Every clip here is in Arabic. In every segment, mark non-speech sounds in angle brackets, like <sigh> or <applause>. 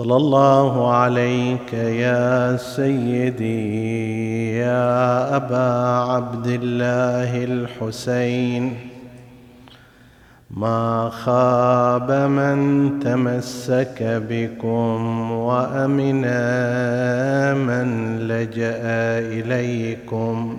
صلى الله عليك يا سيدي يا أبا عبد الله الحسين. ما خاب من تمسك بكم وأمن من لجأ إليكم.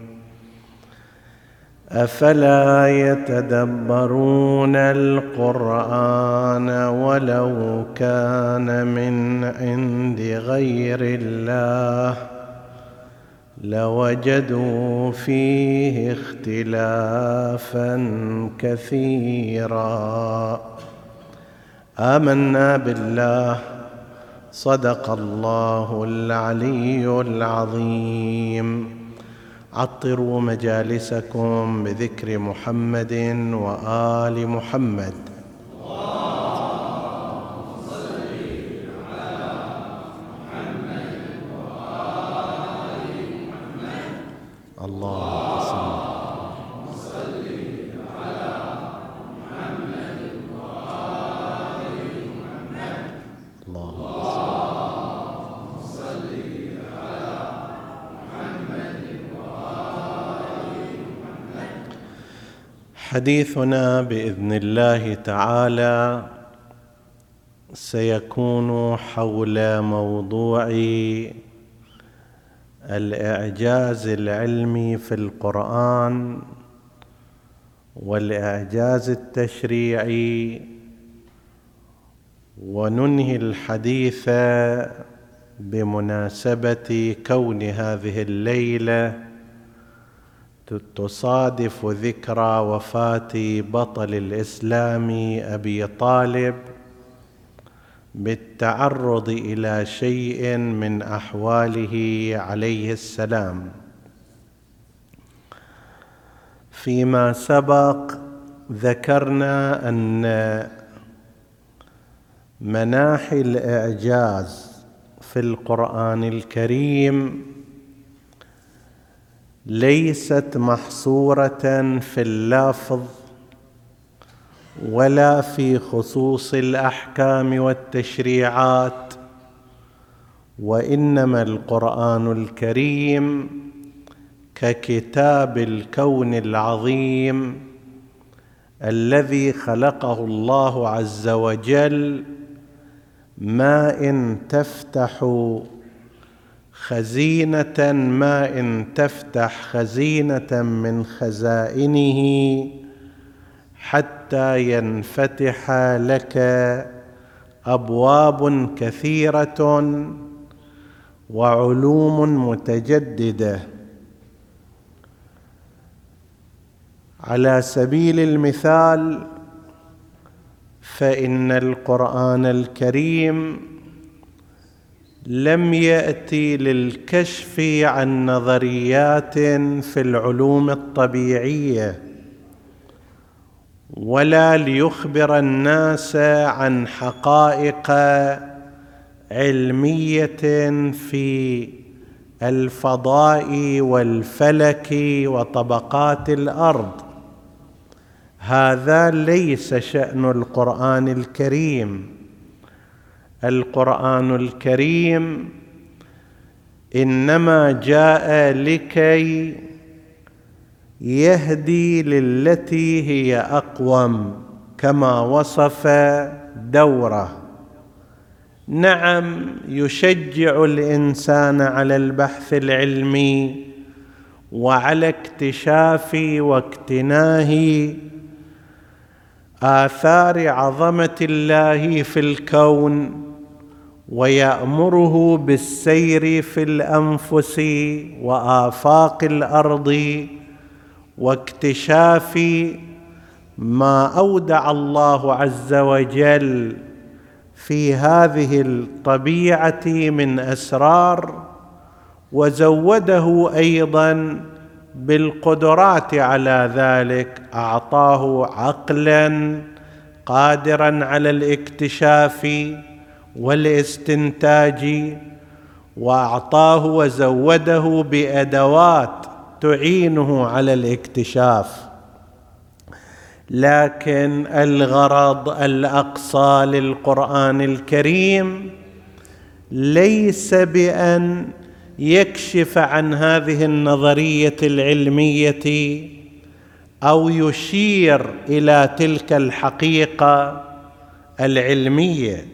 أفلا يتدبرون القرآن ولو كان من عند غير الله لوجدوا فيه اختلافا كثيرا. آمنا بالله. صدق الله العلي العظيم. عطروا مجالسكم بذكر محمد وآل محمد الله صل الله حديثنا بإذن الله تعالى سيكون حول موضوع الإعجاز العلمي في القرآن والإعجاز التشريعي وننهي الحديث بمناسبة كون هذه الليلة تصادف ذكرى وفاة بطل الإسلام أبي طالب بالتعرض إلى شيء من أحواله عليه السلام. فيما سبق ذكرنا أن مناحي الإعجاز في القرآن الكريم ليست محصورة في اللفظ ولا في خصوص الأحكام والتشريعات وإنما القرآن الكريم ككتاب الكون العظيم الذي خلقه الله عز وجل ما إن تفتح خزينة ما إن تفتح خزينة من خزائنه حتى ينفتح لك أبواب كثيرة وعلوم متجددة. على سبيل المثال فإن القرآن الكريم لم يأتي للكشف عن نظريات في العلوم الطبيعية ولا ليخبر الناس عن حقائق علمية في الفضاء والفلك وطبقات الأرض. هذا ليس شأن القرآن الكريم. القرآن الكريم إنما جاء لكي يهدي للتي هي أقوم كما وصف دوره. نعم يشجع الإنسان على البحث العلمي وعلى اكتشاف واكتناه آثار عظمة الله في الكون. ويأمره بالسير في الأنفس وآفاق الأرض واكتشاف ما أودع الله عز وجل في هذه الطبيعة من أسرار وزوده أيضا بالقدرات على ذلك. أعطاه عقلا قادرا على الاكتشاف. والاستنتاج واعطاه وزوده بأدوات تعينه على الاكتشاف. لكن الغرض الأقصى للقرآن الكريم ليس بأن يكشف عن هذه النظرية العلمية أو يشير إلى تلك الحقيقة العلمية.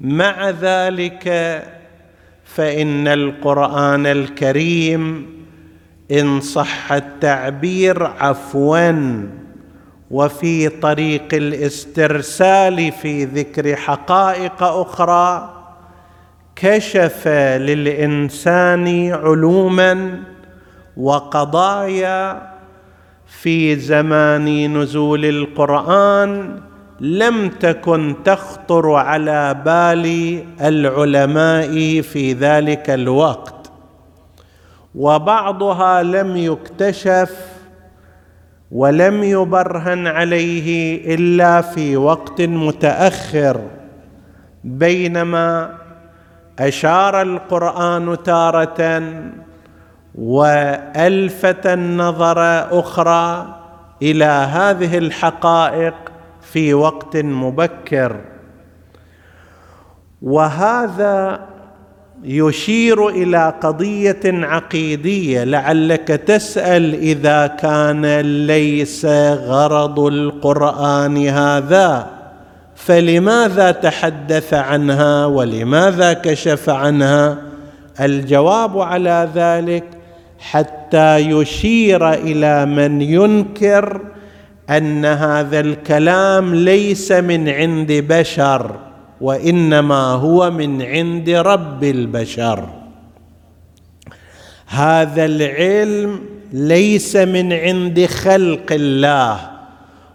مع ذلك فإن القرآن الكريم إن صح التعبير عفوا وفي طريق الاسترسال في ذكر حقائق أخرى كشف للإنسان علوما وقضايا في زمان نزول القرآن لم تكن تخطر على بال العلماء في ذلك الوقت. وبعضها لم يكتشف ولم يبرهن عليه إلا في وقت متأخر. بينما أشار القرآن تارة وألفت النظر أخرى إلى هذه الحقائق في وقت مبكر. وهذا يشير إلى قضية عقيدية لعلك تسأل إذا كان ليس غرض القرآن هذا فلماذا تحدث عنها ولماذا كشف عنها؟ الجواب على ذلك حتى يشير إلى من ينكر أن هذا الكلام ليس من عند بشر وإنما هو من عند رب البشر. هذا العلم ليس من عند خلق الله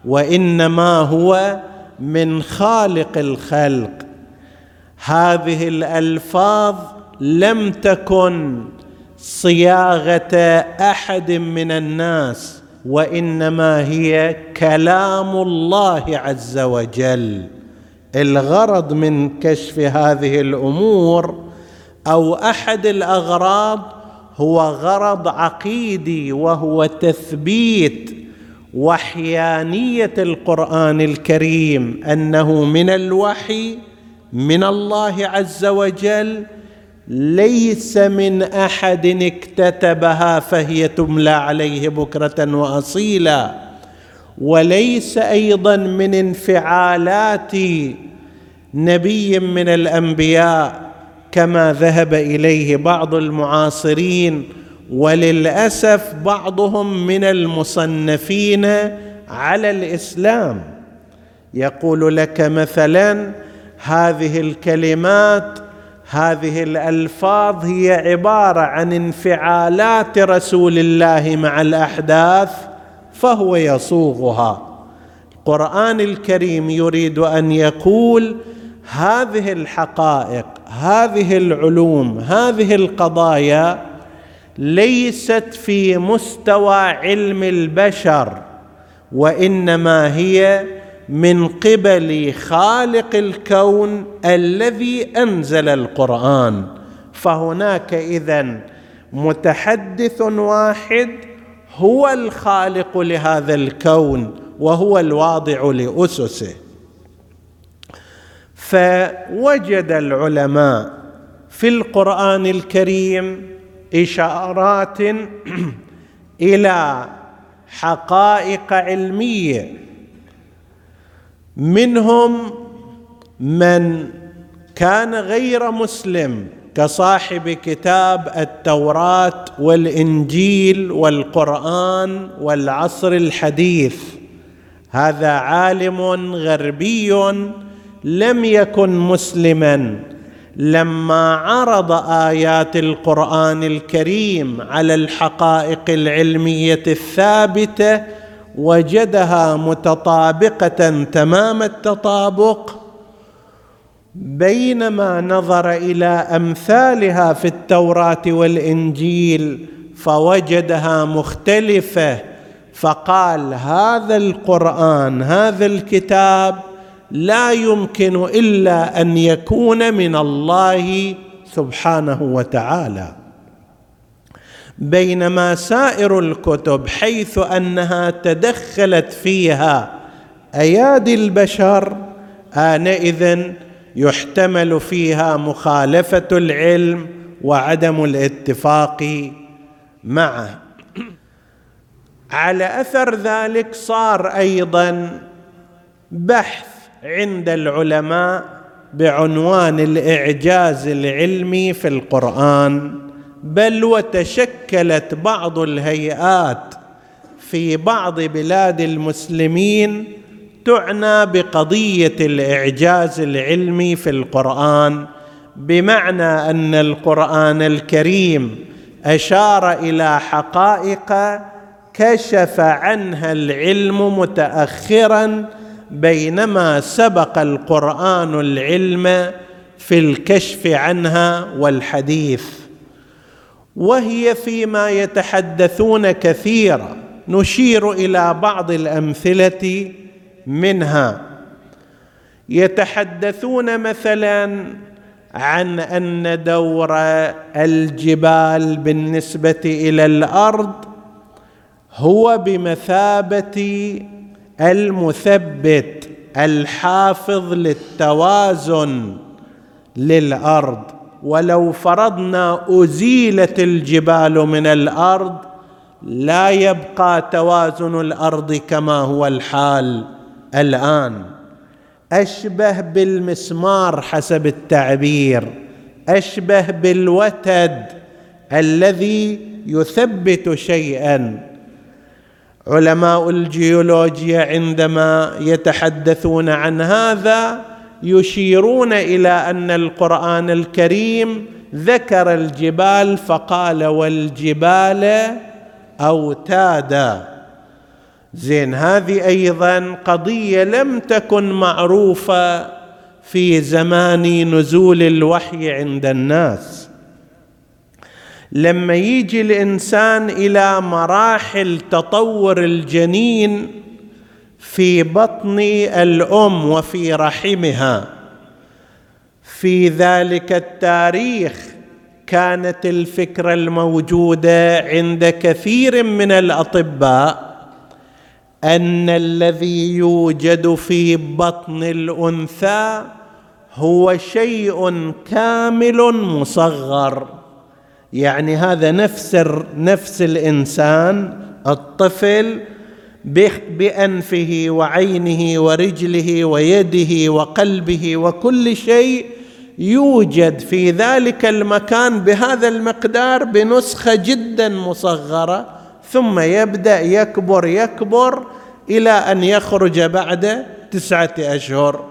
وإنما هو من خالق الخلق. هذه الألفاظ لم تكن صياغة أحد من الناس. وإنما هي كلام الله عز وجل. الغرض من كشف هذه الأمور أو أحد الاغراض هو غرض عقيدي وهو تثبيت وحيانية القرآن الكريم أنه من الوحي من الله عز وجل ليس من أحد اكتتبها فهي تملى عليه بكرة وأصيلا. وليس أيضا من انفعالات نبي من الأنبياء كما ذهب إليه بعض المعاصرين. وللأسف بعضهم من المصنفين على الإسلام. يقول لك مثلا هذه الكلمات هذه الألفاظ هي عبارة عن انفعالات رسول الله مع الأحداث فهو يصوغها. القرآن الكريم يريد أن يقول هذه الحقائق هذه العلوم هذه القضايا ليست في مستوى علم البشر وإنما هي من قبل خالق الكون الذي أنزل القرآن. فهناك اذا متحدث واحد هو الخالق لهذا الكون وهو الواضع لأسسه. فوجد العلماء في القرآن الكريم إشارات <clears throat> إلى حقائق علمية منهم من كان غير مسلم كصاحب كتاب التوراة والإنجيل والقرآن والعصر الحديث. هذا عالم غربي لم يكن مسلما. لما عرض آيات القرآن الكريم على الحقائق العلمية الثابتة وجدها متطابقة تمام التطابق بينما نظر إلى أمثالها في التوراة والإنجيل فوجدها مختلفة فقال هذا القرآن هذا الكتاب لا يمكن إلا أن يكون من الله سبحانه وتعالى. بينما سائر الكتب حيث أنها تدخلت فيها أيادي البشر آنئذ يحتمل فيها مخالفة العلم وعدم الاتفاق معه. على أثر ذلك صار أيضا بحث عند العلماء بعنوان الإعجاز العلمي في القرآن. بل وتشكلت بعض الهيئات في بعض بلاد المسلمين تعنى بقضية الإعجاز العلمي في القرآن بمعنى أن القرآن الكريم أشار إلى حقائق كشف عنها العلم متاخرا بينما سبق القرآن العلم في الكشف عنها والحديث. وهي فيما يتحدثون كثيرا. نشير إلى بعض الأمثلة منها. يتحدثون مثلا عن أن دور الجبال بالنسبة إلى الأرض هو بمثابة المثبت الحافظ للتوازن للأرض. ولو فرضنا أزيلت الجبال من الأرض لا يبقى توازن الأرض كما هو الحال الآن. أشبه بالمسمار حسب التعبير أشبه بالوتد الذي يثبت شيئا. علماء الجيولوجيا عندما يتحدثون عن هذا يشيرون إلى أن القرآن الكريم ذكر الجبال فقال والجبال أوتادا. زين هذه أيضا قضية لم تكن معروفة في زمان نزول الوحي عند الناس. لما يجي الإنسان إلى مراحل تطور الجنين في بطن الأم وفي رحمها. في ذلك التاريخ كانت الفكرة الموجوده عند كثير من الأطباء أن الذي يوجد في بطن الأنثى هو شيء كامل مصغر. يعني هذا نفس نفس الإنسان الطفل بأنفه وعينه ورجله ويده وقلبه وكل شيء يوجد في ذلك المكان بهذا المقدار بنسخة جدا مصغرة ثم يبدأ يكبر يكبر إلى أن يخرج بعد تسعة أشهر.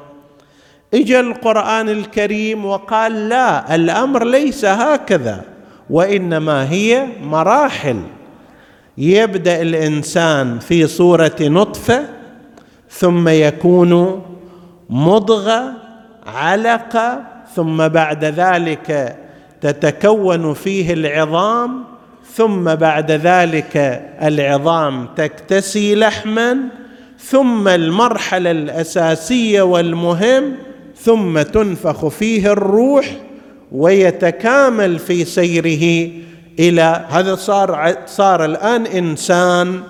اجى القرآن الكريم وقال لا الأمر ليس هكذا وإنما هي مراحل. يبدأ الإنسان في صورة نطفة ثم يكون مضغه علقه ثم بعد ذلك تتكون فيه العظام ثم بعد ذلك العظام تكتسي لحما ثم المرحلة الأساسية والمهم ثم تنفخ فيه الروح ويتكامل في سيره إلى هذا صار صار الآن إنسان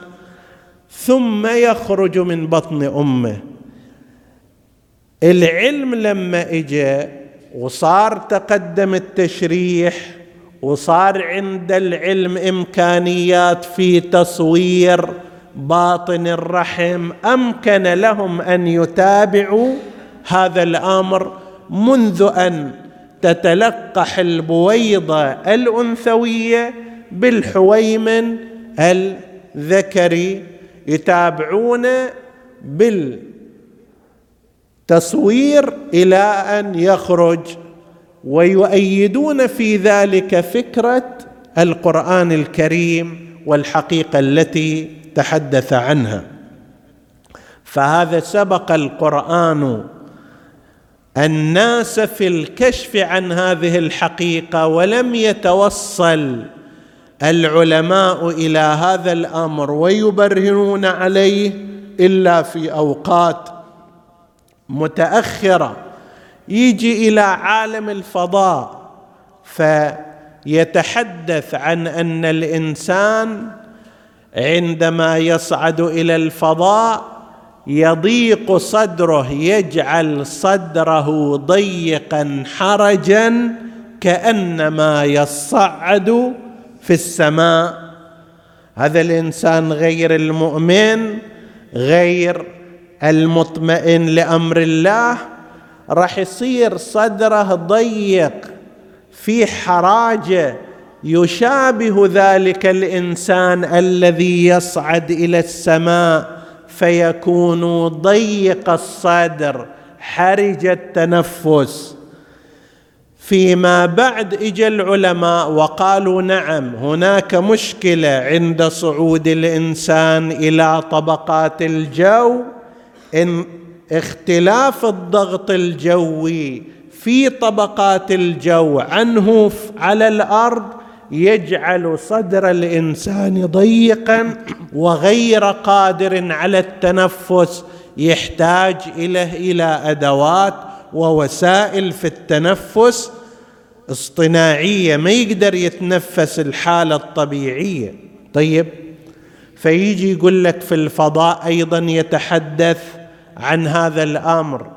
ثم يخرج من بطن أمه. العلم لما اجى وصار تقدم التشريح وصار عند العلم إمكانيات في تصوير باطن الرحم أمكن لهم أن يتابعوا هذا الأمر منذ أن تتلقح البويضة الأنثوية بالحويمن الذكري يتابعون بالتصوير إلى أن يخرج ويؤيدون في ذلك فكرة القرآن الكريم والحقيقة التي تحدث عنها. فهذا سبق القرآن الناس في الكشف عن هذه الحقيقة ولم يتوصل العلماء إلى هذا الأمر ويبرهنون عليه إلا في أوقات متأخرة. يجي إلى عالم الفضاء فيتحدث عن أن الإنسان عندما يصعد إلى الفضاء يضيق صدره يجعل صدره ضيقا حرجا كأنما يصعد في السماء. هذا الإنسان غير المؤمن غير المطمئن لأمر الله. راح يصير صدره ضيق في حراجة يشابه ذلك الإنسان الذي يصعد إلى السماء. فيكون ضيق الصدر حرج التنفس. فيما بعد اجى العلماء وقالوا نعم هناك مشكلة عند صعود الإنسان إلى طبقات الجو إن اختلاف الضغط الجوي في طبقات الجو عنه على الأرض يجعل صدر الإنسان ضيقا وغير قادر على التنفس يحتاج إليه إلى أدوات ووسائل في التنفس اصطناعية ما يقدر يتنفس الحالة الطبيعية. طيب فيجي يقول لك في الفضاء أيضا يتحدث عن هذا الأمر.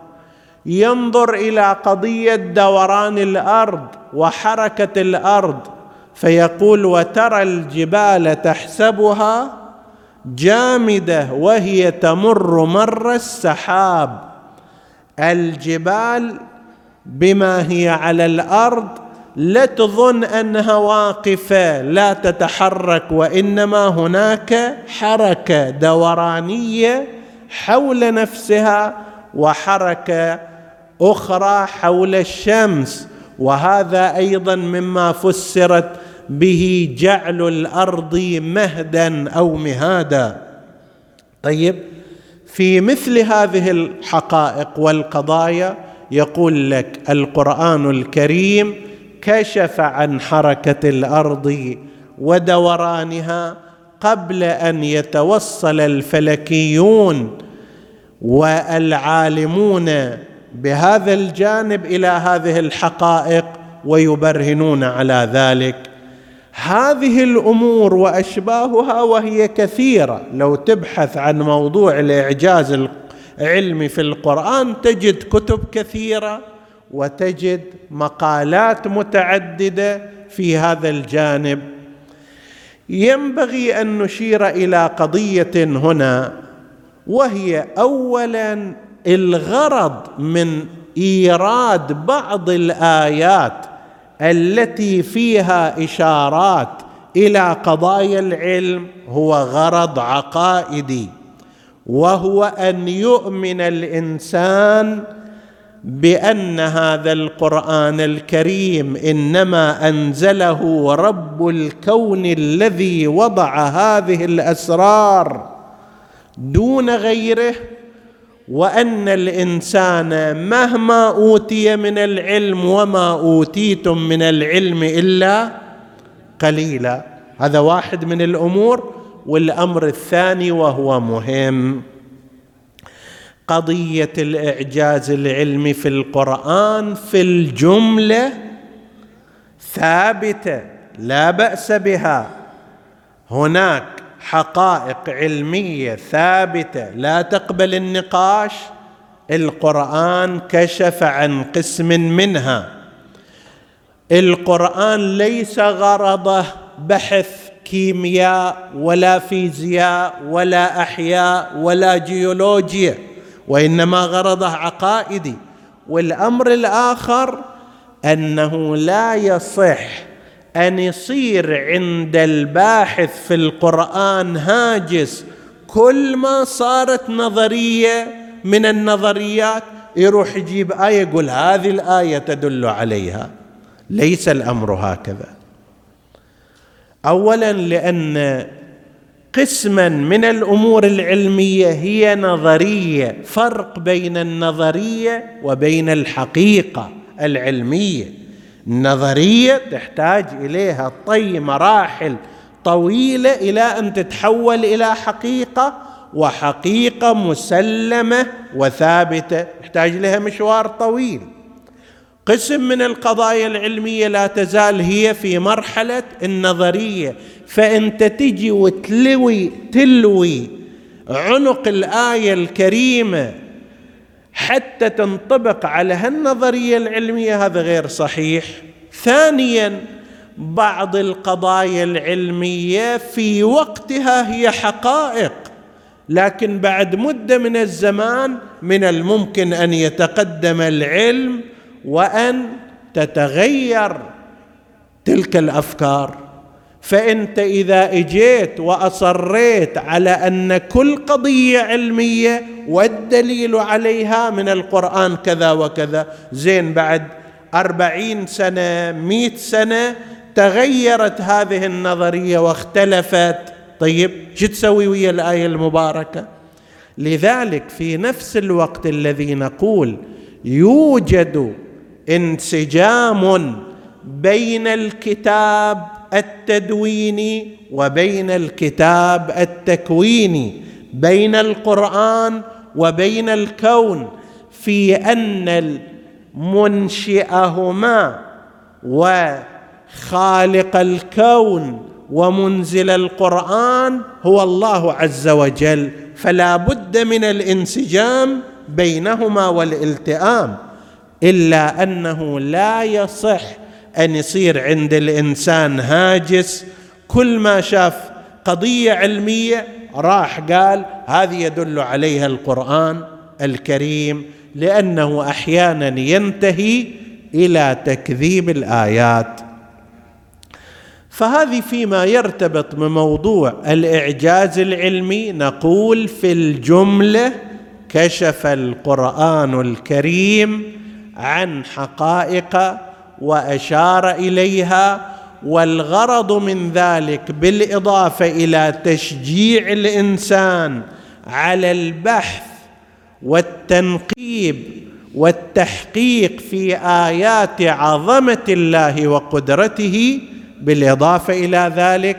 ينظر إلى قضية دوران الأرض وحركة الأرض. فيقول وترى الجبال تحسبها جامدة وهي تمر مر السحاب. الجبال بما هي على الأرض لا تظن أنها واقفة لا تتحرك وإنما هناك حركة دورانية حول نفسها وحركة أخرى حول الشمس. وهذا أيضا مما فسرت به جعل الأرض مهدا أو مهادا. طيب في مثل هذه الحقائق والقضايا يقول لك القرآن الكريم كشف عن حركة الأرض ودورانها قبل أن يتوصل الفلكيون والعالمون بهذا الجانب إلى هذه الحقائق ويبرهنون على ذلك. هذه الأمور وأشباهها وهي كثيرة. لو تبحث عن موضوع الاعجاز العلمي في القرآن تجد كتب كثيرة وتجد مقالات متعددة في هذا الجانب. ينبغي أن نشير إلى قضية هنا وهي اولا الغرض من إيراد بعض الآيات التي فيها إشارات إلى قضايا العلم هو غرض عقائدي وهو أن يؤمن الإنسان بأن هذا القرآن الكريم إنما أنزله رب الكون الذي وضع هذه الأسرار دون غيره وأن الإنسان مهما أوتي من العلم وما أوتيتم من العلم إلا قليلا. هذا واحد من الأمور. والأمر الثاني وهو مهم. قضية الإعجاز العلمي في القرآن في الجملة ثابتة لا بأس بها. هناك حقائق علمية ثابتة لا تقبل النقاش القرآن كشف عن قسم منها. القرآن ليس غرضه بحث كيمياء ولا فيزياء ولا أحياء ولا جيولوجيا وإنما غرضه عقائدي. والأمر الآخر أنه لا يصح أن يصير عند الباحث في القرآن هاجس. كل ما صارت نظرية من النظريات يروح يجيب آية يقول هذه الآية تدل عليها. ليس الأمر هكذا. اولا لأن قسما من الأمور العلمية هي نظرية فرق بين النظرية وبين الحقيقة العلمية. النظريه تحتاج إليها طي مراحل طويلة إلى أن تتحول إلى حقيقة وحقيقة مسلمة وثابتة. يحتاج لها مشوار طويل. قسم من القضايا العلمية لا تزال هي في مرحلة النظرية. فانت تجي وتلوي تلوي عنق الآية الكريمة حتى تنطبق على هالنظرية العلمية هذا غير صحيح. ثانيا بعض القضايا العلمية في وقتها هي حقائق لكن بعد مدة من الزمان من الممكن أن يتقدم العلم وأن تتغير تلك الأفكار. فأنت إذا إجيت وأصريت على أن كل قضية علمية والدليل عليها من القرآن كذا وكذا. زين بعد أربعين سنة مئة سنة تغيرت هذه النظرية واختلفت. طيب شو تسوي ويا الآية المباركة؟ لذلك في نفس الوقت الذي نقول يوجد انسجام بين الكتاب التدويني وبين الكتاب التكويني بين القرآن وبين الكون في أن منشئهما وخالق الكون ومنزل القرآن هو الله عز وجل فلا بد من الانسجام بينهما والالتئام إلا أنه لا يصح أن يصير عند الإنسان هاجس كل ما شاف قضية علمية راح قال هذه يدل عليها القرآن الكريم لأنه أحيانا ينتهي إلى تكذيب الآيات. فهذه فيما يرتبط بموضوع الإعجاز العلمي نقول في الجملة كشف القرآن الكريم عن حقائق وأشار إليها والغرض من ذلك بالإضافة إلى تشجيع الإنسان على البحث والتنقيب والتحقيق في آيات عظمة الله وقدرته بالإضافة إلى ذلك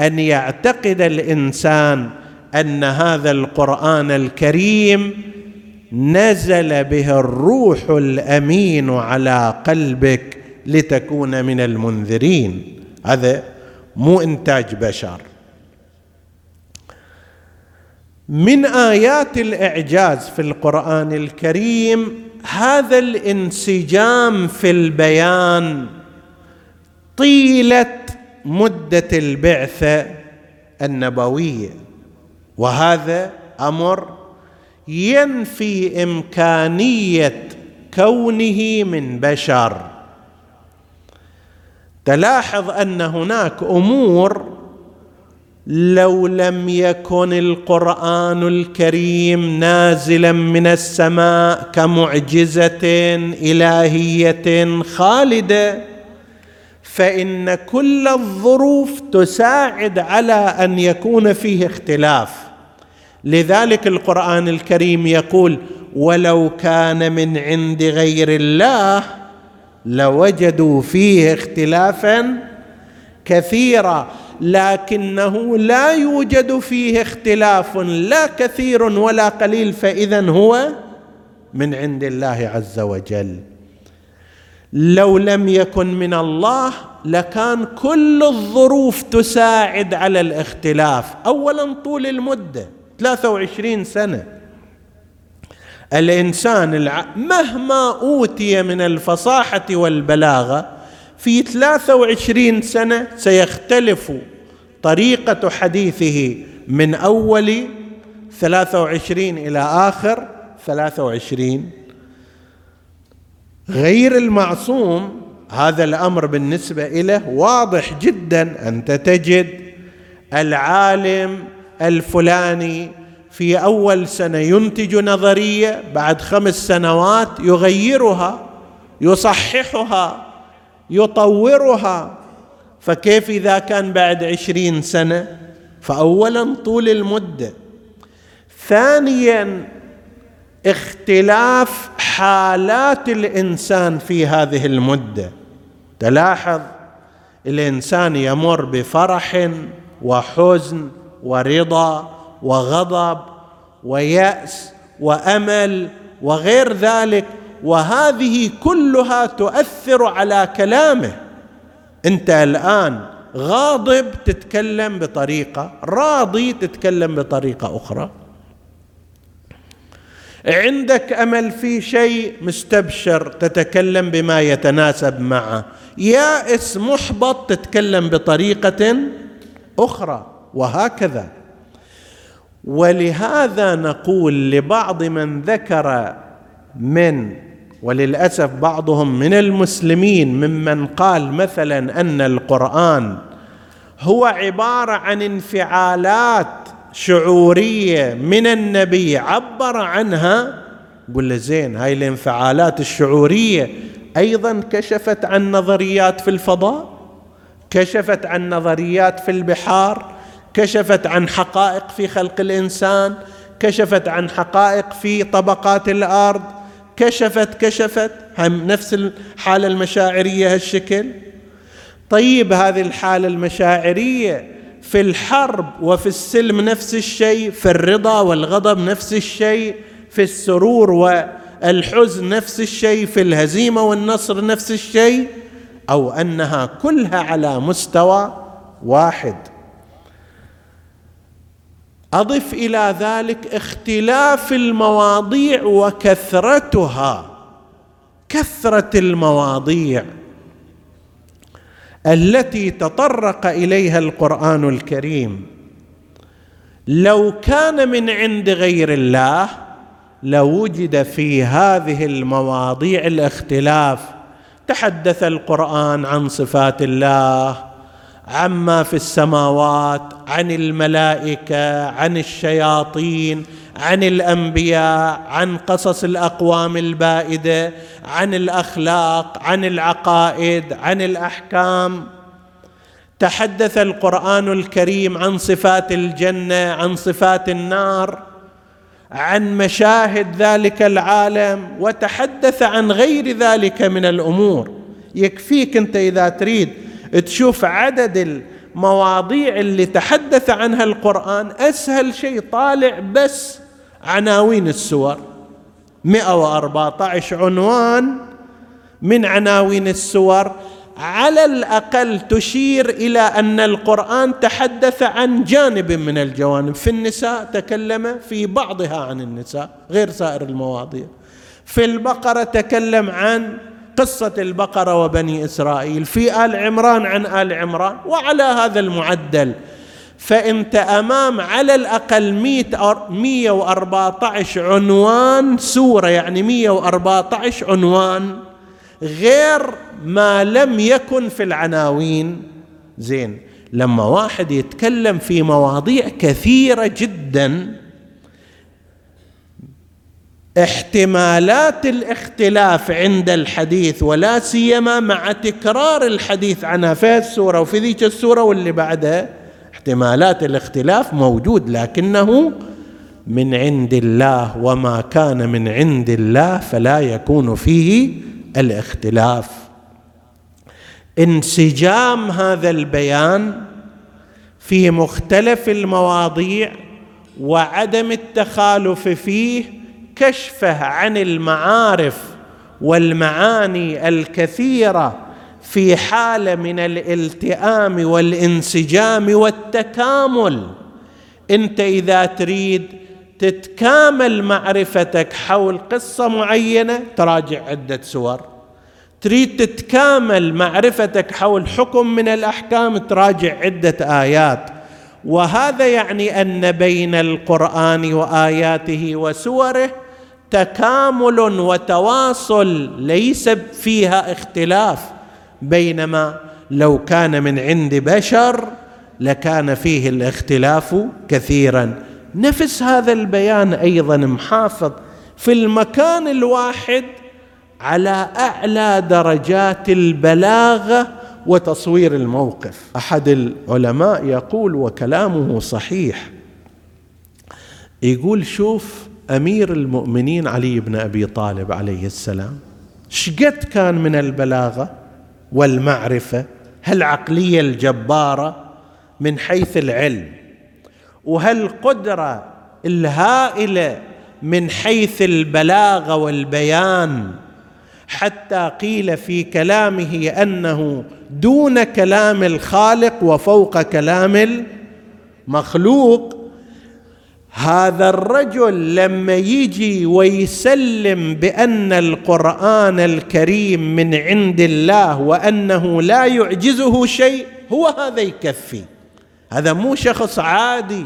أن يعتقد الإنسان أن هذا القرآن الكريم نزل به الروح الأمين على قلبك لتكون من المنذرين. هذا مو إنتاج بشر. من آيات الإعجاز في القرآن الكريم هذا الانسجام في البيان طيلة مدة البعثة النبوية. وهذا أمر ينفي إمكانية كونه من بشر. تلاحظ أن هناك أمور لو لم يكن القرآن الكريم نازلا من السماء كمعجزة إلهية خالدة فإن كل الظروف تساعد على أن يكون فيه اختلاف. لذلك القرآن الكريم يقول ولو كان من عند غير الله لوجدوا فيه اختلافا كثيرا لكنه لا يوجد فيه اختلاف لا كثير ولا قليل فاذا هو من عند الله عز وجل. لو لم يكن من الله لكان كل الظروف تساعد على الاختلاف. اولا طول المدة 23 سنة. الإنسان الع... مهما أوتي من الفصاحة والبلاغة في 23 سنة سيختلف طريقة حديثه من أول 23 إلى آخر 23 غير المعصوم هذا الأمر بالنسبة له واضح جدا. أنت تجد العالم الفلاني في أول سنة ينتج نظرية بعد خمس سنوات يغيرها يصححها يطورها. فكيف إذا كان بعد عشرين سنة؟ فاولا طول المدة. ثانيا اختلاف حالات الإنسان في هذه المدة. تلاحظ الإنسان يمر بفرح وحزن ورضا. وغضب ويأس وأمل وغير ذلك وهذه كلها تؤثر على كلامه. أنت الآن غاضب تتكلم بطريقة راضي تتكلم بطريقة أخرى. عندك أمل في شيء مستبشر تتكلم بما يتناسب معه. يائس محبط تتكلم بطريقة أخرى وهكذا. ولهذا نقول لبعض من ذكر من وللأسف بعضهم من المسلمين ممن قال مثلا أن القرآن هو عبارة عن انفعالات شعورية من النبي عبر عنها قل له زين هاي الانفعالات الشعورية أيضا كشفت عن نظريات في الفضاء كشفت عن نظريات في البحار كشفت عن حقائق في خلق الإنسان كشفت عن حقائق في طبقات الأرض كشفت كشفت. هم نفس الحالة المشاعرية هالشكل. طيب هذه الحالة المشاعرية في الحرب وفي السلم نفس الشيء في الرضا والغضب نفس الشيء في السرور والحزن نفس الشيء في الهزيمة والنصر نفس الشيء أو أنها كلها على مستوى واحد. أضف إلى ذلك اختلاف المواضيع وكثرتها. كثرة المواضيع التي تطرق إليها القرآن الكريم. لو كان من عند غير الله لوجد في هذه المواضيع الاختلاف. تحدث القرآن عن صفات الله عما في السماوات عن الملائكة عن الشياطين عن الأنبياء عن قصص الأقوام البائدة عن الأخلاق عن العقائد عن الأحكام. تحدث القرآن الكريم عن صفات الجنة عن صفات النار عن مشاهد ذلك العالم وتحدث عن غير ذلك من الأمور. يكفيك أنت إذا تريد تشوف عدد المواضيع اللي تحدث عنها القرآن أسهل شيء طالع بس عناوين السور. 114 عنوان من عناوين السور. على الأقل تشير إلى أن القرآن تحدث عن جانب من الجوانب. في النساء تكلم في بعضها عن النساء غير سائر المواضيع. في البقرة تكلم عن قصة البقرة وبني إسرائيل في آل عمران عن آل عمران وعلى هذا المعدل. فأنت أمام على الأقل 114 عنوان سورة يعني 114 عنوان غير ما لم يكن في العناوين. زين لما واحد يتكلم في مواضيع كثيرة جدا احتمالات الاختلاف عند الحديث ولا سيما مع تكرار الحديث عنها في السورة وفي ذيك السورة واللي بعدها احتمالات الاختلاف موجود لكنه من عند الله وما كان من عند الله فلا يكون فيه الاختلاف. انسجام هذا البيان في مختلف المواضيع وعدم التخالف فيه كشفه عن المعارف والمعاني الكثيرة في حالة من الالتئام والانسجام والتكامل. انت إذا تريد تتكامل معرفتك حول قصة معينة تراجع عدة سور. تريد تتكامل معرفتك حول حكم من الأحكام تراجع عدة آيات. وهذا يعني أن بين القرآن وآياته وسوره تكامل وتواصل ليس فيها اختلاف بينما لو كان من عند بشر لكان فيه الاختلاف كثيرا. نفس هذا البيان أيضا محافظ في المكان الواحد على أعلى درجات البلاغة وتصوير الموقف. أحد العلماء يقول وكلامه صحيح يقول شوف أمير المؤمنين علي بن أبي طالب عليه السلام شقد كان من البلاغة والمعرفة هالعقليه الجباره من حيث العلم وهالقدره الهائله من حيث البلاغة والبيان حتى قيل في كلامه أنه دون كلام الخالق وفوق كلام المخلوق هذا الرجل لما يجي ويسلم بأن القرآن الكريم من عند الله وأنه لا يعجزه شيء هو هذا يكفي. هذا مو شخص عادي.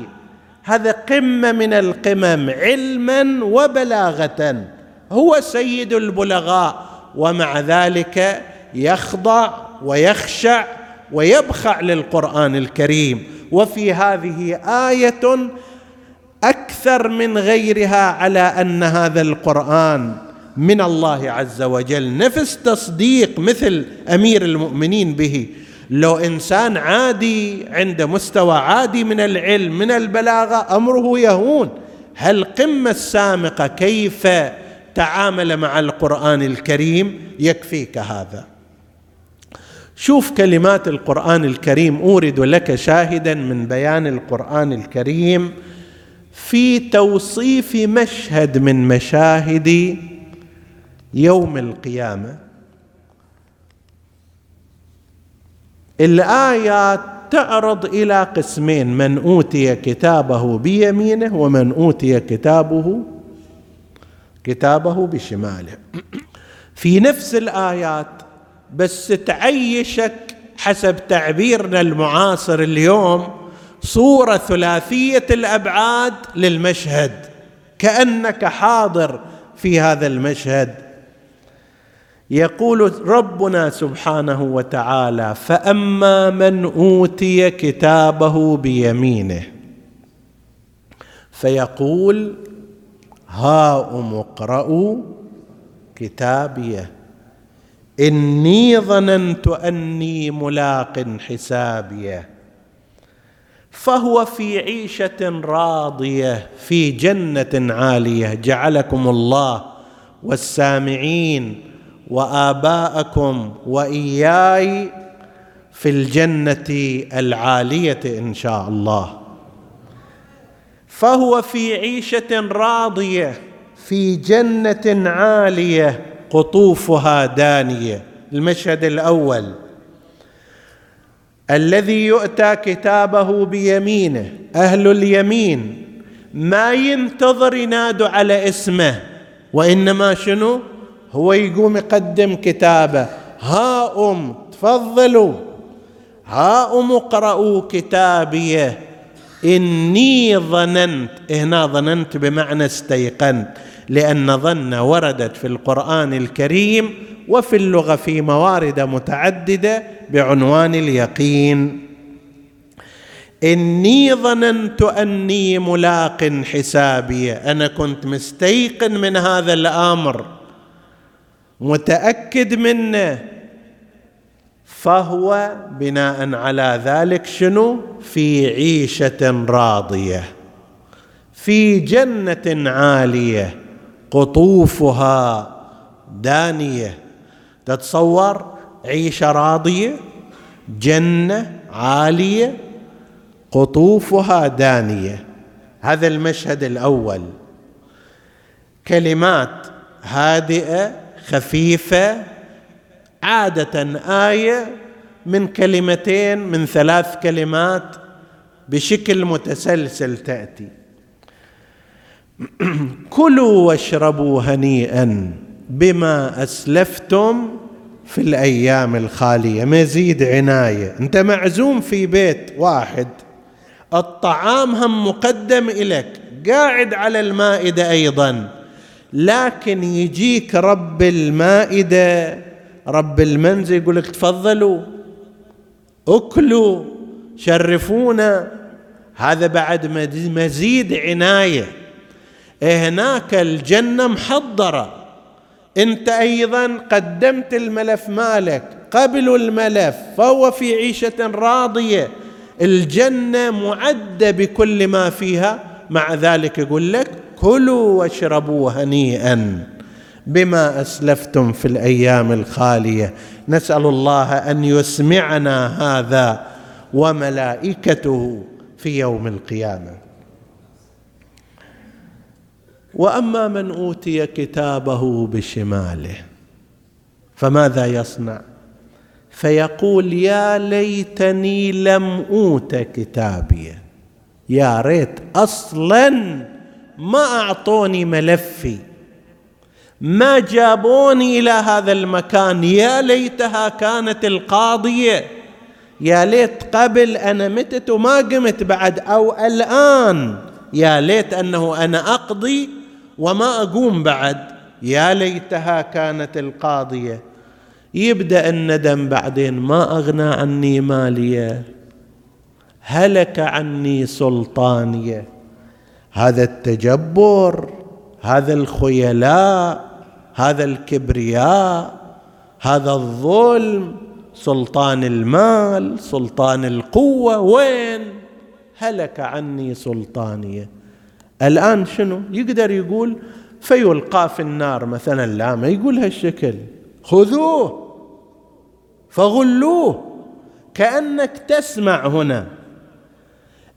هذا قمة من القمم علما وبلاغة. هو سيد البلغاء ومع ذلك يخضع ويخشع ويبخع للقرآن الكريم. وفي هذه آية أكثر من غيرها على أن هذا القرآن من الله عز وجل. نفس تصديق مثل أمير المؤمنين به. لو إنسان عادي عنده مستوى عادي من العلم من البلاغة أمره يهون. هالقمه السامقة كيف تعامل مع القرآن الكريم؟ يكفيك هذا. شوف كلمات القرآن الكريم أورد لك شاهدا من بيان القرآن الكريم. في توصيف مشهد من مشاهد يوم القيامة. الايات تعرض إلى قسمين من أوتي كتابه بيمينه ومن أوتي كتابه كتابه بشماله. في نفس الآيات بس تعيشك حسب تعبيرنا المعاصر اليوم صورة ثلاثية الأبعاد للمشهد. كأنك حاضر في هذا المشهد. يقول ربنا سبحانه وتعالى فأما من أوتي كتابه بيمينه فيقول هاؤم اقرأوا كتابيه إني ظننت أني ملاق حسابيه فهو في عيشة راضية في جنة عالية. جعلكم الله والسامعين وآباءكم وإياي في الجنة العالية إن شاء الله. فهو في عيشة راضية في جنة عالية قطوفها دانية. المشهد الأول الذي يؤتى كتابه بيمينه أهل اليمين ما ينتظر ينادوا على اسمه. وإنما شنو؟ هو يقوم يقدم كتابه. ها أم تفضلوا. ها أم اقرأوا كتابيه إني ظننت هنا ظننت بمعنى استيقنت لأن ظن وردت في القرآن الكريم وفي اللغة في موارد متعددة بعنوان اليقين. إني ظننت أني ملاق حسابي. أنا كنت مستيقن من هذا الأمر متأكد منه. فهو بناء على ذلك شنو؟ في عيشة راضية في جنة عالية قطوفها دانية. تتصور عيشة راضية جنة عالية قطوفها دانية. هذا المشهد الأول. كلمات هادئة خفيفة عادة آية من كلمتين من ثلاث كلمات بشكل متسلسل تأتي. <clears throat> كلوا واشربوا هنيئا. بما أسلفتم في الأيام الخالية. مزيد عناية. أنت معزوم في بيت واحد الطعام هم مقدم إليك قاعد على المائدة أيضا لكن يجيك رب المائدة رب المنزل يقول لك تفضلوا أكلوا شرفونا. هذا بعد مزيد عناية. هناك الجنة محضرة. انت أيضا قدمت الملف مالك قبلوا الملف فهو في عيشة راضية. الجنة معدة بكل ما فيها. مع ذلك يقول لك كلوا واشربوا هنيئا بما أسلفتم في الأيام الخالية. نسأل الله أن يسمعنا هذا وملائكته في يوم القيامة. وأما من أوتي كتابه بشماله فماذا يصنع؟ فيقول يا ليتني لم أوت كتابي يا ريت أصلا ما أعطوني ملفي ما جابوني إلى هذا المكان يا ليتها كانت القاضية يا ليت قبل أنا متت وما قمت بعد أو الآن يا ليت أنه أنا أقضي وما أقوم بعد. يا ليتها كانت القاضية. يبدأ الندم بعدين. ما أغنى عني مالية. هلك عني سلطانية. هذا التجبر هذا الخيلاء هذا الكبرياء هذا الظلم سلطان المال سلطان القوة. وين؟ هلك عني سلطانية. الآن شنو؟ يقدر يقول فيلقى في النار مثلا لا ما يقول هالشكل. خذوه! فغلوه! كأنك تسمع هنا.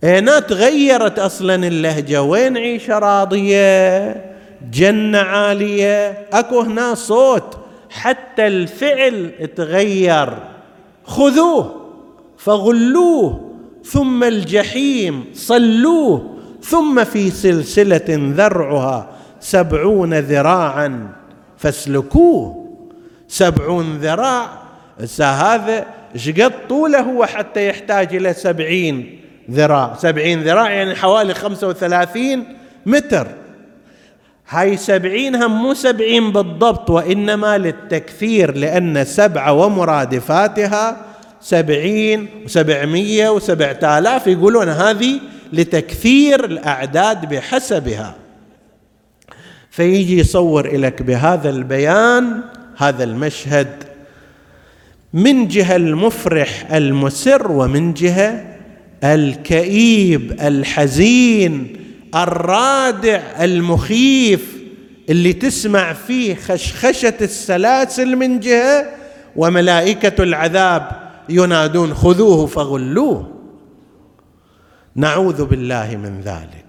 هنا تغيرت أصلا اللهجة. وين عيشه راضية؟ جنة عالية. أكو هنا صوت. حتى الفعل تغير. خذوه! فغلوه! ثم الجحيم صلوه! ثم في سلسلة ذرعها سبعون ذراعا. فاسلكوه. سبعون ذراع. هذا شقد طوله هو حتى يحتاج إلى سبعين ذراع. سبعين ذراع يعني حوالي خمسة وثلاثين متر. هاي سبعين هم مو سبعين بالضبط وإنما للتكثير لأن سبعة ومرادفاتها سبعين وسبعمية وسبعة آلاف. يقولون هذه لتكثير الأعداد بحسبها. فيجي يصور لك بهذا البيان هذا المشهد من جهة المفرح المسر ومن جهة الكئيب الحزين الرادع المخيف اللي تسمع فيه خشخشة السلاسل من جهة وملائكة العذاب ينادون خذوه فغلوه. نعوذ بالله من ذلك.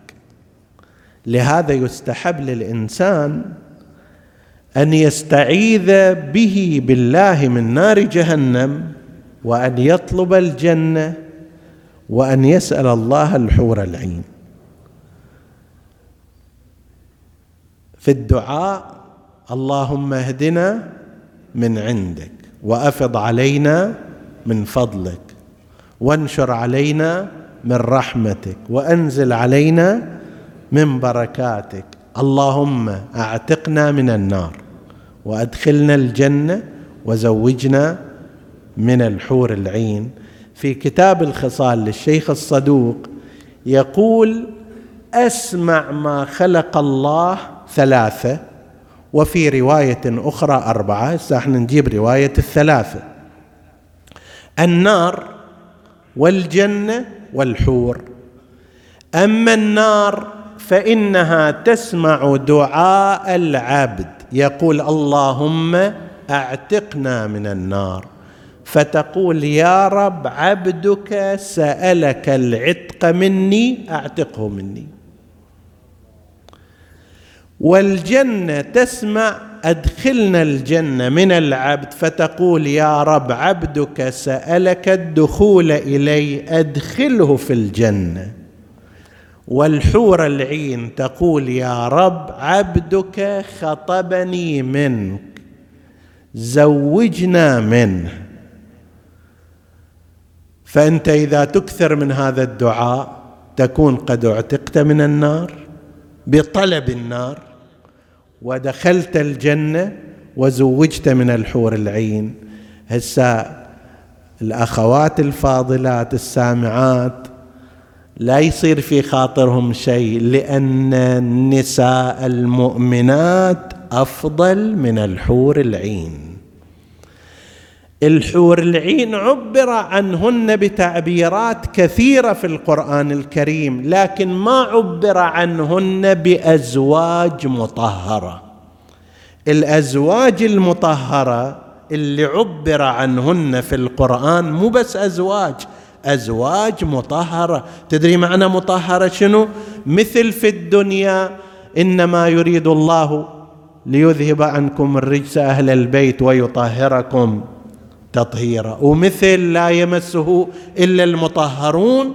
لهذا يستحب للإنسان أن يستعيذ به بالله من نار جهنم وأن يطلب الجنة وأن يسأل الله الحور العين. في الدعاء اللهم اهدنا من عندك وأفض علينا من فضلك وانشر علينا من رحمتك وأنزل علينا من بركاتك. اللهم أعتقنا من النار وأدخلنا الجنة وزوجنا من الحور العين. في كتاب الخصال للشيخ الصدوق يقول أسمع ما خلق الله ثلاثة وفي رواية أخرى أربعة. هسه إحنا نجيب رواية الثلاثة. النار والجنة والحور. أما النار فإنها تسمع دعاء العبد. يقول اللهم أعتقنا من النار. فتقول يا رب عبدك سألك العتق مني أعتقه مني. والجنة تسمع أدخلنا الجنة من العبد فتقول يا رب عبدك سألك الدخول إلي أدخله في الجنة. والحور العين تقول يا رب عبدك خطبني منك زوجنا منه. فأنت إذا تكثر من هذا الدعاء تكون قد اعتقت من النار بطلب النار. ودخلت الجنة وزوجت من الحور العين. هسه الأخوات الفاضلات السامعات لا يصير في خاطرهم شيء لأن النساء المؤمنات أفضل من الحور العين. الحور العين عبر عنهن بتعبيرات كثيرة في القرآن الكريم لكن ما عبر عنهن بأزواج مطهرة. الأزواج المطهرة اللي عبر عنهن في القرآن مو بس أزواج أزواج مطهرة. تدري معنى مطهرة شنو؟ مثل في الدنيا إنما يريد الله ليذهب عنكم الرجس أهل البيت ويطهركم. تطهيرا ومثل لا يمسه إلا المطهرون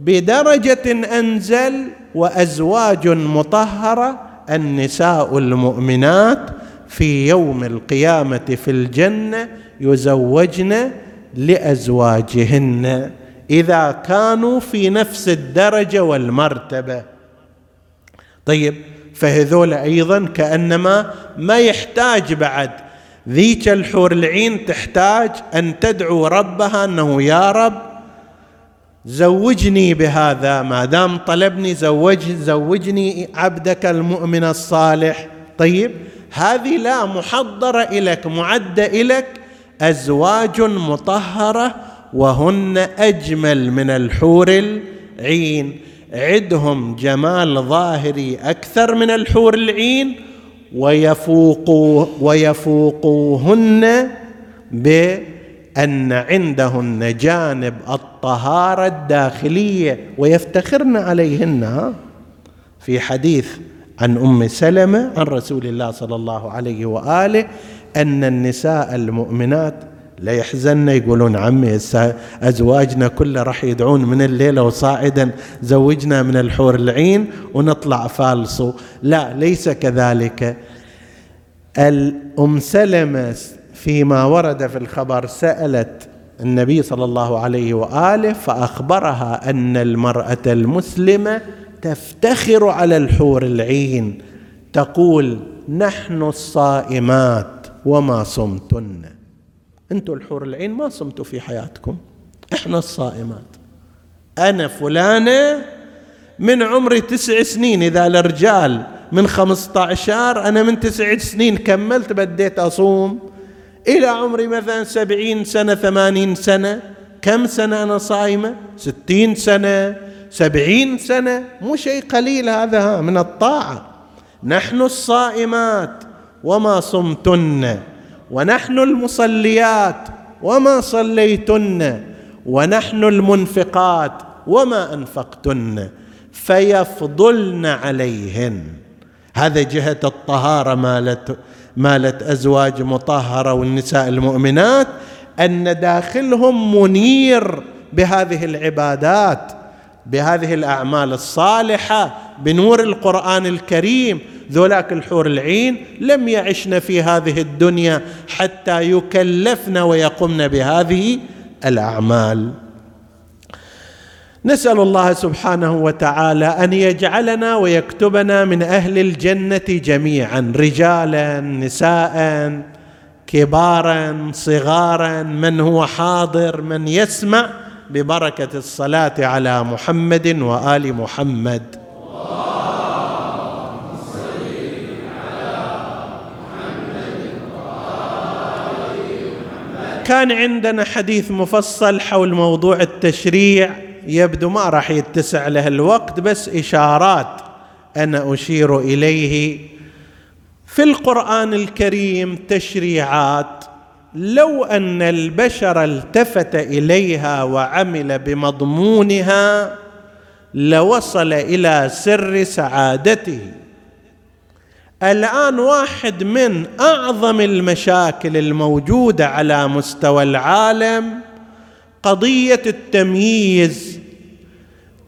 بدرجة أنزل وأزواج مطهرة النساء المؤمنات في يوم القيامة في الجنة يزوجن لأزواجهن إذا كانوا في نفس الدرجة والمرتبة. طيب فهذول أيضا كأنما ما يحتاج بعد. ذيك الحور العين تحتاج أن تدعو ربها أنه يا رب زوجني بهذا ما دام طلبني زوج زوجني عبدك المؤمن الصالح. طيب هذه لا محضرة اليك معدة اليك أزواج مطهرة وهن أجمل من الحور العين. عدهم جمال ظاهري أكثر من الحور العين. ويفوقوا ويفوقوهن بأن عندهن جانب الطهارة الداخلية ويفتخرن عليهن في حديث عن أم سلمة عن رسول الله صلى الله عليه وآله أن النساء المؤمنات لا يحزن يقولون عمي أزواجنا كله راح يدعون من الليلة وصاعدا زوجنا من الحور العين ونطلع فالصو. لا ليس كذلك. الأم سلمة فيما ورد في الخبر سألت النبي صلى الله عليه وآله فأخبرها أن المرأة المسلمة تفتخر على الحور العين تقول نحن الصائمات وما صمتن. أنتم الحور العين ما صمتوا في حياتكم. إحنا الصائمات. أنا فلانة من عمري تسع سنين إذا الرجال من خمسة عشر أنا من تسع سنين كملت بديت أصوم. إلى عمري مثلا سبعين سنة ثمانين سنة. كم سنة أنا صايمة؟ ستين سنة سبعين سنة. مو شيء قليل هذا من الطاعة. نحن الصائمات. وما صمتن. ونحن المصليات وما صليتن ونحن المنفقات وما أنفقتن فيفضلن عليهن. هذا جهة الطهارة مالت مالت أزواج مطهرة والنساء المؤمنات أن داخلهم منير بهذه العبادات بهذه الأعمال الصالحة بنور القرآن الكريم ذولاك الحور العين لم يعشن في هذه الدنيا حتى يكلفن ويقمن بهذه الأعمال. نسأل الله سبحانه وتعالى أن يجعلنا ويكتبنا من أهل الجنة جميعا رجالا نساء كبارا صغارا من هو حاضر من يسمع ببركة الصلاة على محمد وآل محمد. كان عندنا حديث مفصل حول موضوع التشريع. يبدو ما راح يتسع له الوقت بس إشارات أنا أشير إليه. في القرآن الكريم تشريعات لو أن البشر التفت إليها وعمل بمضمونها لوصل إلى سر سعادته. الآن واحد من أعظم المشاكل الموجودة على مستوى العالم قضية التمييز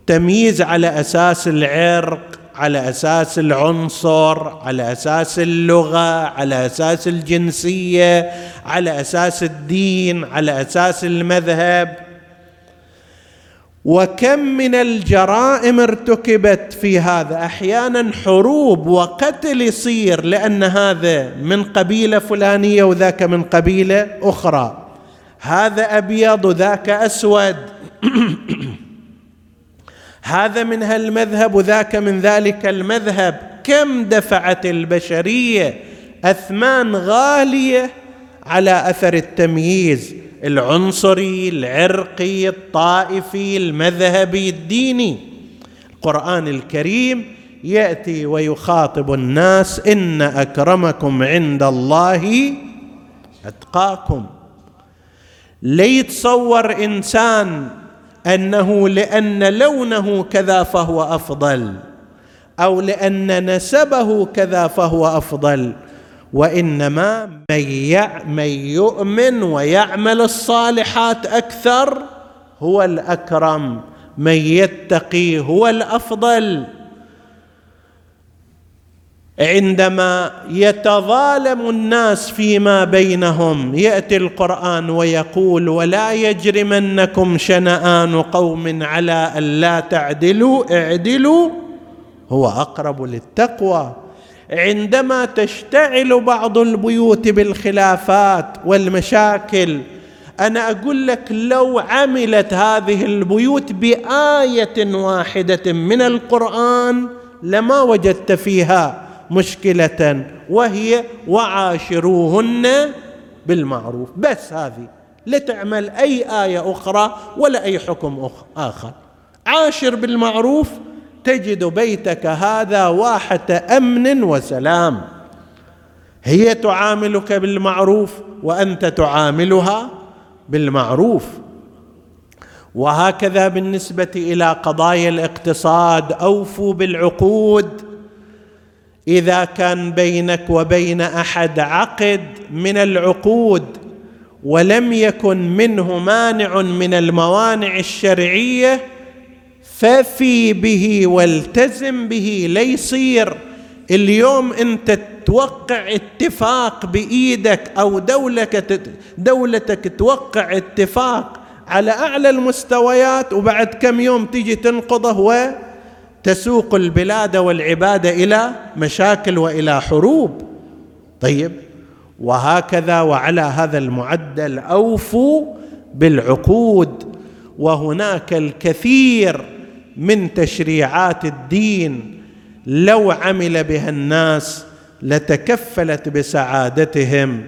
تمييز على أساس العرق على أساس العنصر على أساس اللغة على أساس الجنسية على أساس الدين على أساس المذهب. وكم من الجرائم ارتكبت في هذا؟ أحيانا حروب وقتل يصير لأن هذا من قبيلة فلانية وذاك من قبيلة أخرى. هذا أبيض وذاك أسود. <clears throat> هذا من هالمذهب وذاك من ذلك المذهب. كم دفعت البشرية أثمان غالية على أثر التمييز؟ العنصري العرقي الطائفي المذهبي الديني. القرآن الكريم يأتي ويخاطب الناس إن أكرمكم عند الله أتقاكم. ليتصور إنسان أنه لأن لونه كذا فهو أفضل أو لأن نسبه كذا فهو أفضل. وإنما من من يؤمن ويعمل الصالحات أكثر هو الأكرم من يتقي هو الأفضل. عندما يتظالم الناس فيما بينهم يأتي القرآن ويقول ولا يجرمنكم شنآن قوم على الا تعدلوا اعدلوا. هو أقرب للتقوى. عندما تشتعل بعض البيوت بالخلافات والمشاكل أنا أقول لك لو عملت هذه البيوت بآية واحدة من القرآن لما وجدت فيها مشكلة وهي وعاشروهن بالمعروف. بس هذه. لا تعمل أي آية أخرى ولا أي حكم آخر. عاشر بالمعروف تجد بيتك هذا واحة أمن وسلام. هي تعاملك بالمعروف وأنت تعاملها بالمعروف. وهكذا بالنسبة إلى قضايا الاقتصاد أوفوا بالعقود. إذا كان بينك وبين أحد عقد من العقود ولم يكن منه مانع من الموانع الشرعية ففي به والتزم به ليصير اليوم انت توقع اتفاق بإيدك أو دولك دولتك توقع اتفاق على أعلى المستويات وبعد كم يوم تيجي تنقضه وتسوق البلاد والعباد إلى مشاكل وإلى حروب. طيب وهكذا وعلى هذا المعدل أوفوا بالعقود. وهناك الكثير من تشريعات الدين لو عمل بها الناس لتكفلت بسعادتهم.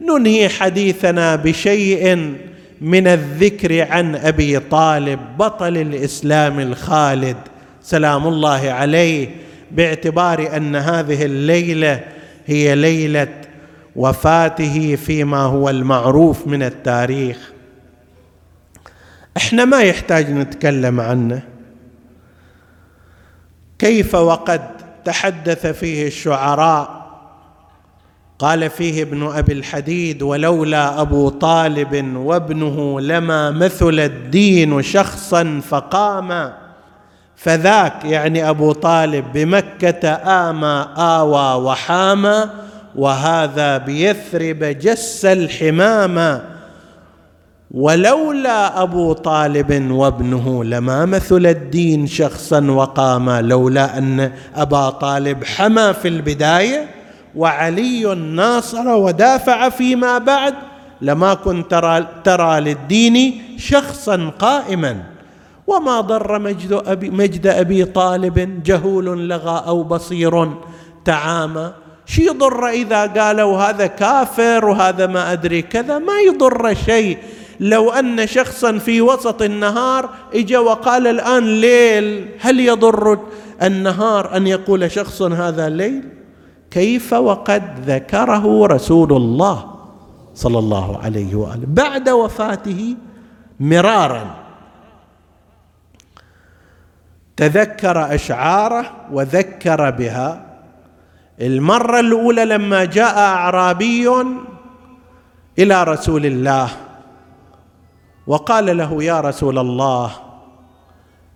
ننهي حديثنا بشيء من الذكر عن أبي طالب بطل الإسلام الخالد. سلام الله عليه. باعتبار أن هذه الليلة هي ليلة وفاته فيما هو المعروف من التاريخ. إحنا ما يحتاج نتكلم عنه. كيف وقد تحدث فيه الشعراء؟ قال فيه ابن أبي الحديد ولولا أبو طالب وابنه لما مثل الدين شخصا فقام. فذاك يعني أبو طالب بمكة آمى آوى وحامى وهذا بيثرب جس الحمامة. ولولا أبو طالب وابنه لما مثل الدين شخصا وقاما لولا أن أبا طالب حمى في البداية وعلي ناصر ودافع فيما بعد لما كنت ترى, ترى للدين شخصا قائما. وما ضر مجد أبي, مجد أبي طالب جهول لغى أو بصير تعامى. شي يضر إذا قالوا هذا كافر وهذا ما أدري كذا؟ ما يضر شيء. لو أن شخصا في وسط النهار اجى وقال الآن ليل هل يضر النهار أن يقول شخص هذا ليل؟ كيف وقد ذكره رسول الله صلى الله عليه وآله بعد وفاته مرارا. تذكر أشعاره وذكر بها. المرة الأولى لما جاء أعرابي إلى رسول الله وقال له يا رسول الله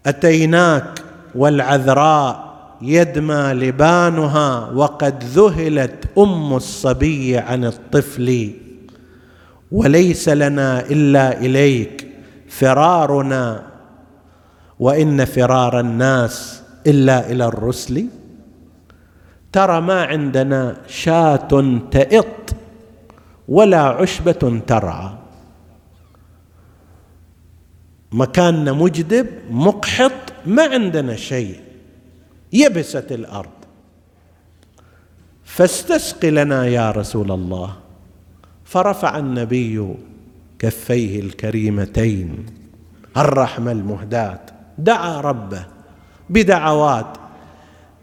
أتيناك والعذراء يدمى لبانها وقد ذهلت أم الصبي عن الطفل. وليس لنا إلا إليك فرارنا. وإن فرار الناس إلا إلى الرسل. ترى ما عندنا شاة تئط ولا عشبة ترعى. مكاننا مجدب مقحط ما عندنا شيء. يبست الأرض. فاستسق لنا يا رسول الله. فرفع النبي كفيه الكريمتين. الرحمة المهداة. دعا ربه بدعوات.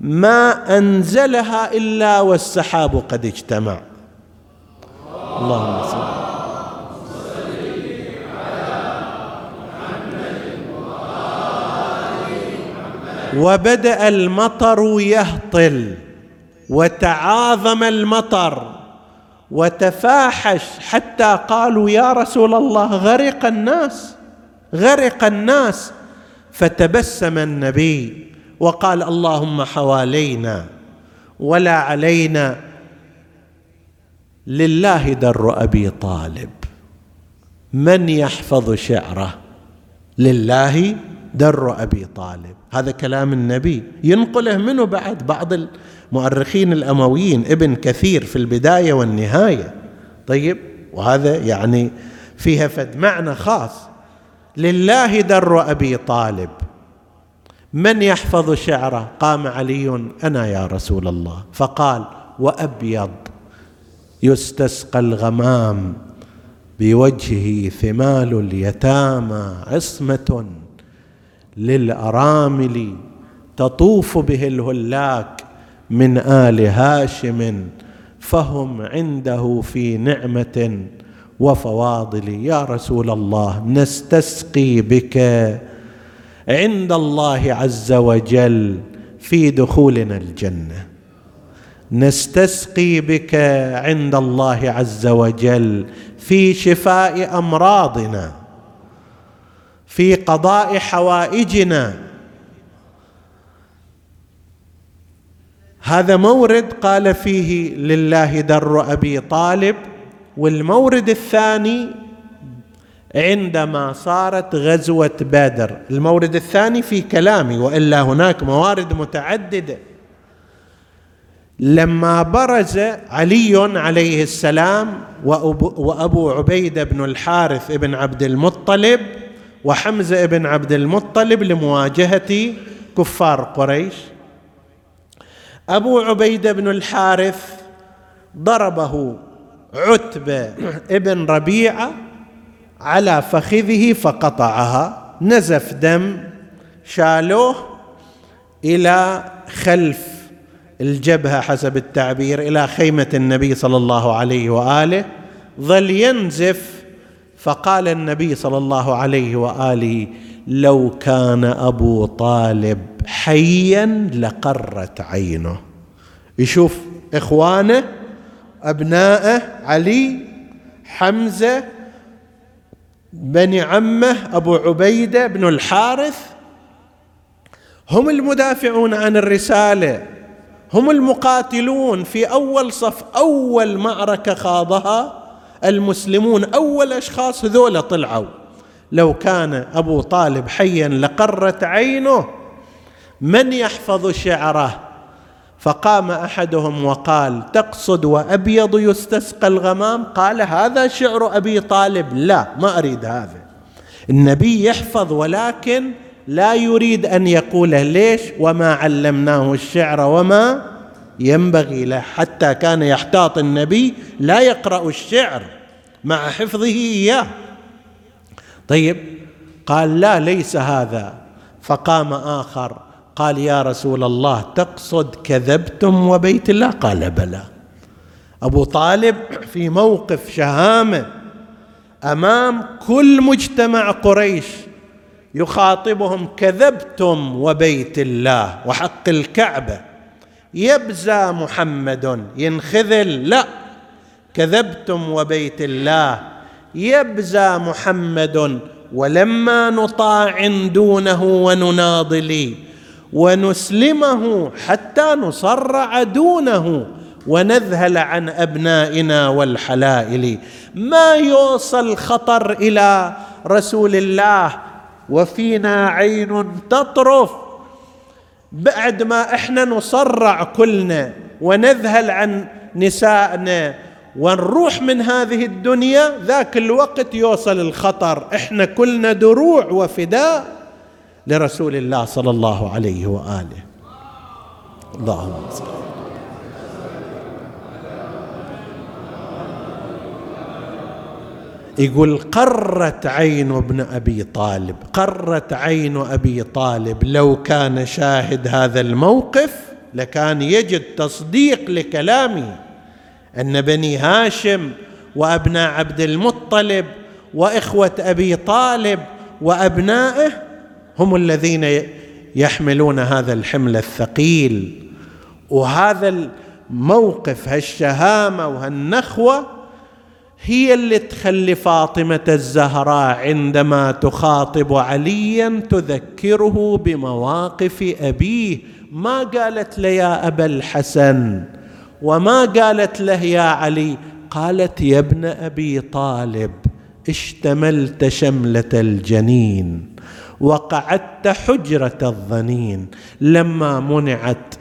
ما أنزلها إلا والسحاب قد اجتمع. اللهم صل وبدأ المطر يهطل وتعاظم المطر وتفاحش حتى قالوا يا رسول الله غرق الناس غرق الناس. فتبسم النبي وقال اللهم حوالينا ولا علينا. لله در أبي طالب من يحفظ شعره؟ لله در أبي طالب. هذا كلام النبي. ينقله منه بعد بعض المؤرخين الأمويين ابن كثير في البداية والنهاية. طيب وهذا يعني فيها فد معنى خاص. لله در أبي طالب. من يحفظ شعره؟ قام علي أنا يا رسول الله. فقال وأبيض يستسقى الغمام بوجهه ثمال اليتامى عصمة. للأرامل تطوف به الهلاك من آل هاشم فهم عنده في نعمة وفواضل. يا رسول الله نستسقي بك عند الله عز وجل في دخولنا الجنة. نستسقي بك عند الله عز وجل في شفاء أمراضنا. في قضاء حوائجنا. هذا مورد قال فيه لله در أبي طالب والمورد الثاني عندما صارت غزوة بدر. المورد الثاني في كلامي وإلا هناك موارد متعددة. لما برز علي عليه السلام وأبو عبيدة بن الحارث بن عبد المطلب وحمزة بن عبد المطلب لمواجهة كفار قريش. أبو عبيده بن الحارث ضربه عتبة ابن ربيعة على فخذه فقطعها نزف دم شالوه إلى خلف الجبهة حسب التعبير إلى خيمة النبي صلى الله عليه وآله ظل ينزف فقال النبي صلى الله عليه وآله لو كان أبو طالب حيا لقرت عينه. يشوف إخوانه أبنائه علي حمزة بني عمه أبو عبيدة بن الحارث. هم المدافعون عن الرسالة هم المقاتلون في أول صف أول معركة خاضها. المسلمون أول أشخاص هذول طلعوا. لو كان أبو طالب حيا لقرت عينه من يحفظ شعره؟ فقام أحدهم وقال تقصد وأبيض يستسقى الغمام؟ قال هذا شعر أبي طالب. لا ما أريد هذا. النبي يحفظ ولكن لا يريد أن يقوله ليش وما علمناه الشعر وما ينبغي له حتى كان يحتاط النبي لا يقرأ الشعر مع حفظه إياه. طيب قال لا ليس هذا. فقام آخر قال يا رسول الله تقصد كذبتم وبيت الله؟ قال بلى. أبو طالب في موقف شهامة أمام كل مجتمع قريش يخاطبهم كذبتم وبيت الله وحق الكعبة. يبزى محمد ينخذل لا. كذبتم وبيت الله. يبزى محمد ولما نطاع دونه ونناضل ونسلمه حتى نصرع دونه ونذهل عن أبنائنا والحلائل. ما يوصل خطر إلى رسول الله؟ وفينا عين تطرف. بعد ما إحنا نصرع كلنا ونذهل عن نسائنا ونروح من هذه الدنيا ذاك الوقت يوصل الخطر. إحنا كلنا دروع وفداء لرسول الله صلى الله عليه وآله. اللهم صل يقول قرت عين ابن أبي طالب قرت عين أبي طالب لو كان شاهد هذا الموقف لكان يجد تصديق لكلامي. أن بني هاشم وأبناء عبد المطلب وإخوة أبي طالب وأبنائه هم الذين يحملون هذا الحمل الثقيل. وهذا الموقف هالشهامة وهالنخوة هي اللي تخلي فاطمة الزهراء عندما تخاطب عليا تذكره بمواقف أبيه. ما قالت له يا أبا الحسن؟ وما قالت له يا علي؟ قالت يا ابن أبي طالب اشتملت شملة الجنين وقعدت حجرة الظنين. لما منعت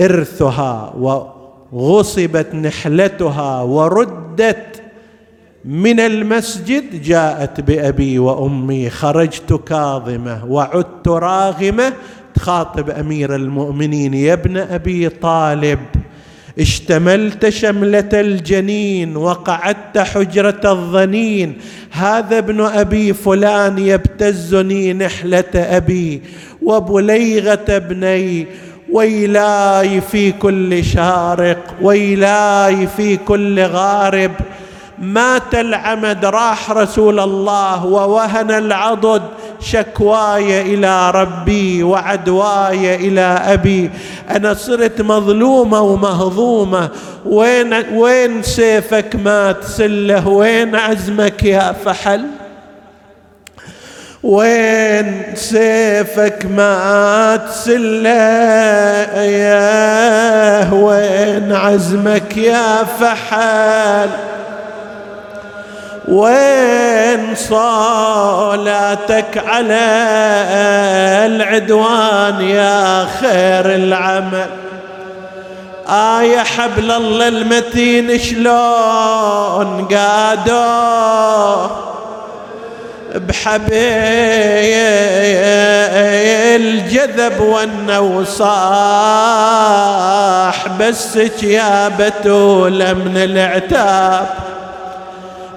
إرثها وغصبت نحلتها وردت من المسجد جاءت بأبي وأمي خرجت كاظمة وعدت راغمة تخاطب أمير المؤمنين يا ابن أبي طالب اشتملت شملة الجنين وقعدت حجرة الظنين هذا ابن أبي فلان يبتزني نحلة أبي وبلغة ابني ويلاي في كل شارق ويلاي في كل غارب. مات العمد راح رسول الله ووهن العضد شكواي إلى ربي وعدواي إلى أبي. أنا صرت مظلومة ومهضومة. وين وين سيفك مات سله؟ وين عزمك يا فحل؟ وين سيفك مات سله يا وين عزمك يا فحل؟ وين صلاتك على العدوان يا خير العمل؟ آه يا حبل الله المتين شلون قادو؟ بحبيل الجذب والنوصاح بس يا بتول من العتاب.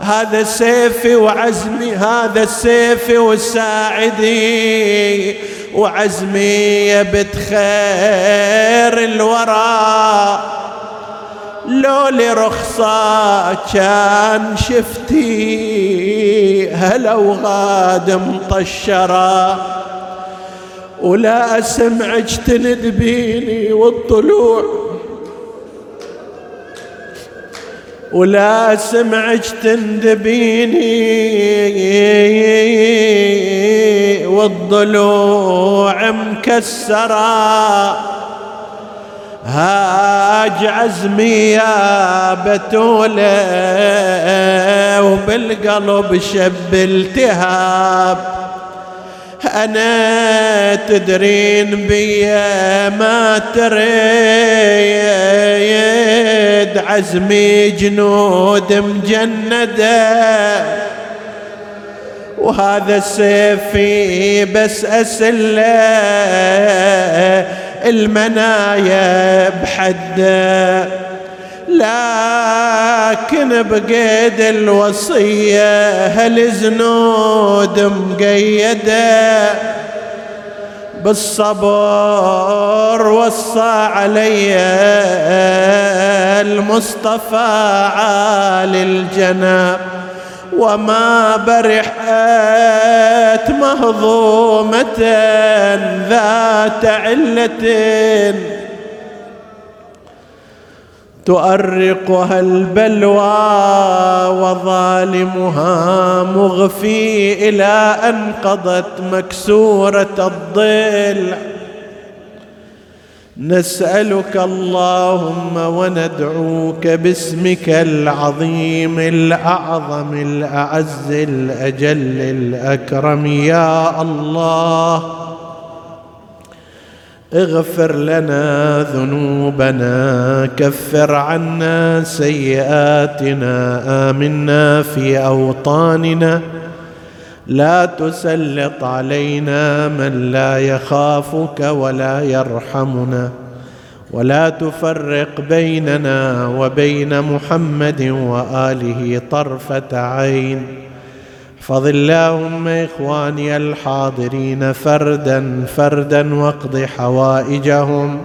هذا سيفي وعزمي هذا سيفي وساعدي وعزمي يا بت خير الورى. لو لرخصة كان شفتي هلا وغاد مطشرة. ولا أسمعك تندبيني والطلوع. ولا سمعك تندبيني والضلوع مكسرة. هاج عزمي يا بتولة وبالقلب شب التهاب. أنا تدرين بيا ما تريد عزمي جنود مجندة. وهذا سيفي بس أسلة المنايا بحدة لكن بقيد الوصية هالزنود مقيدة. بالصبر وصى علي المصطفى عالي الجناب. وما برحت مهضومة ذات علة. تؤرقها البلوى وظالمها مغفي إلى أن قضت مكسورة الضلع. نسألك اللهم وندعوك باسمك العظيم الأعظم الأعز الأجل الأكرم. يا الله اغفر لنا ذنوبنا كفر عنا سيئاتنا آمنا في أوطاننا. لا تسلط علينا من لا يخافك ولا يرحمنا ولا تفرق بيننا وبين محمد وآله طرفة عين. احفظ اللهم إخواني الحاضرين فردا فردا واقض حوائجهم.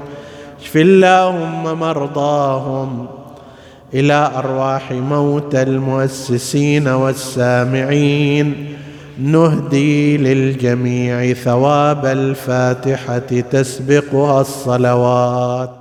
اشف اللهم مرضاهم. إلى أرواح موتى المؤسسين والسامعين. نهدي للجميع ثواب الفاتحة تسبقها الصلوات.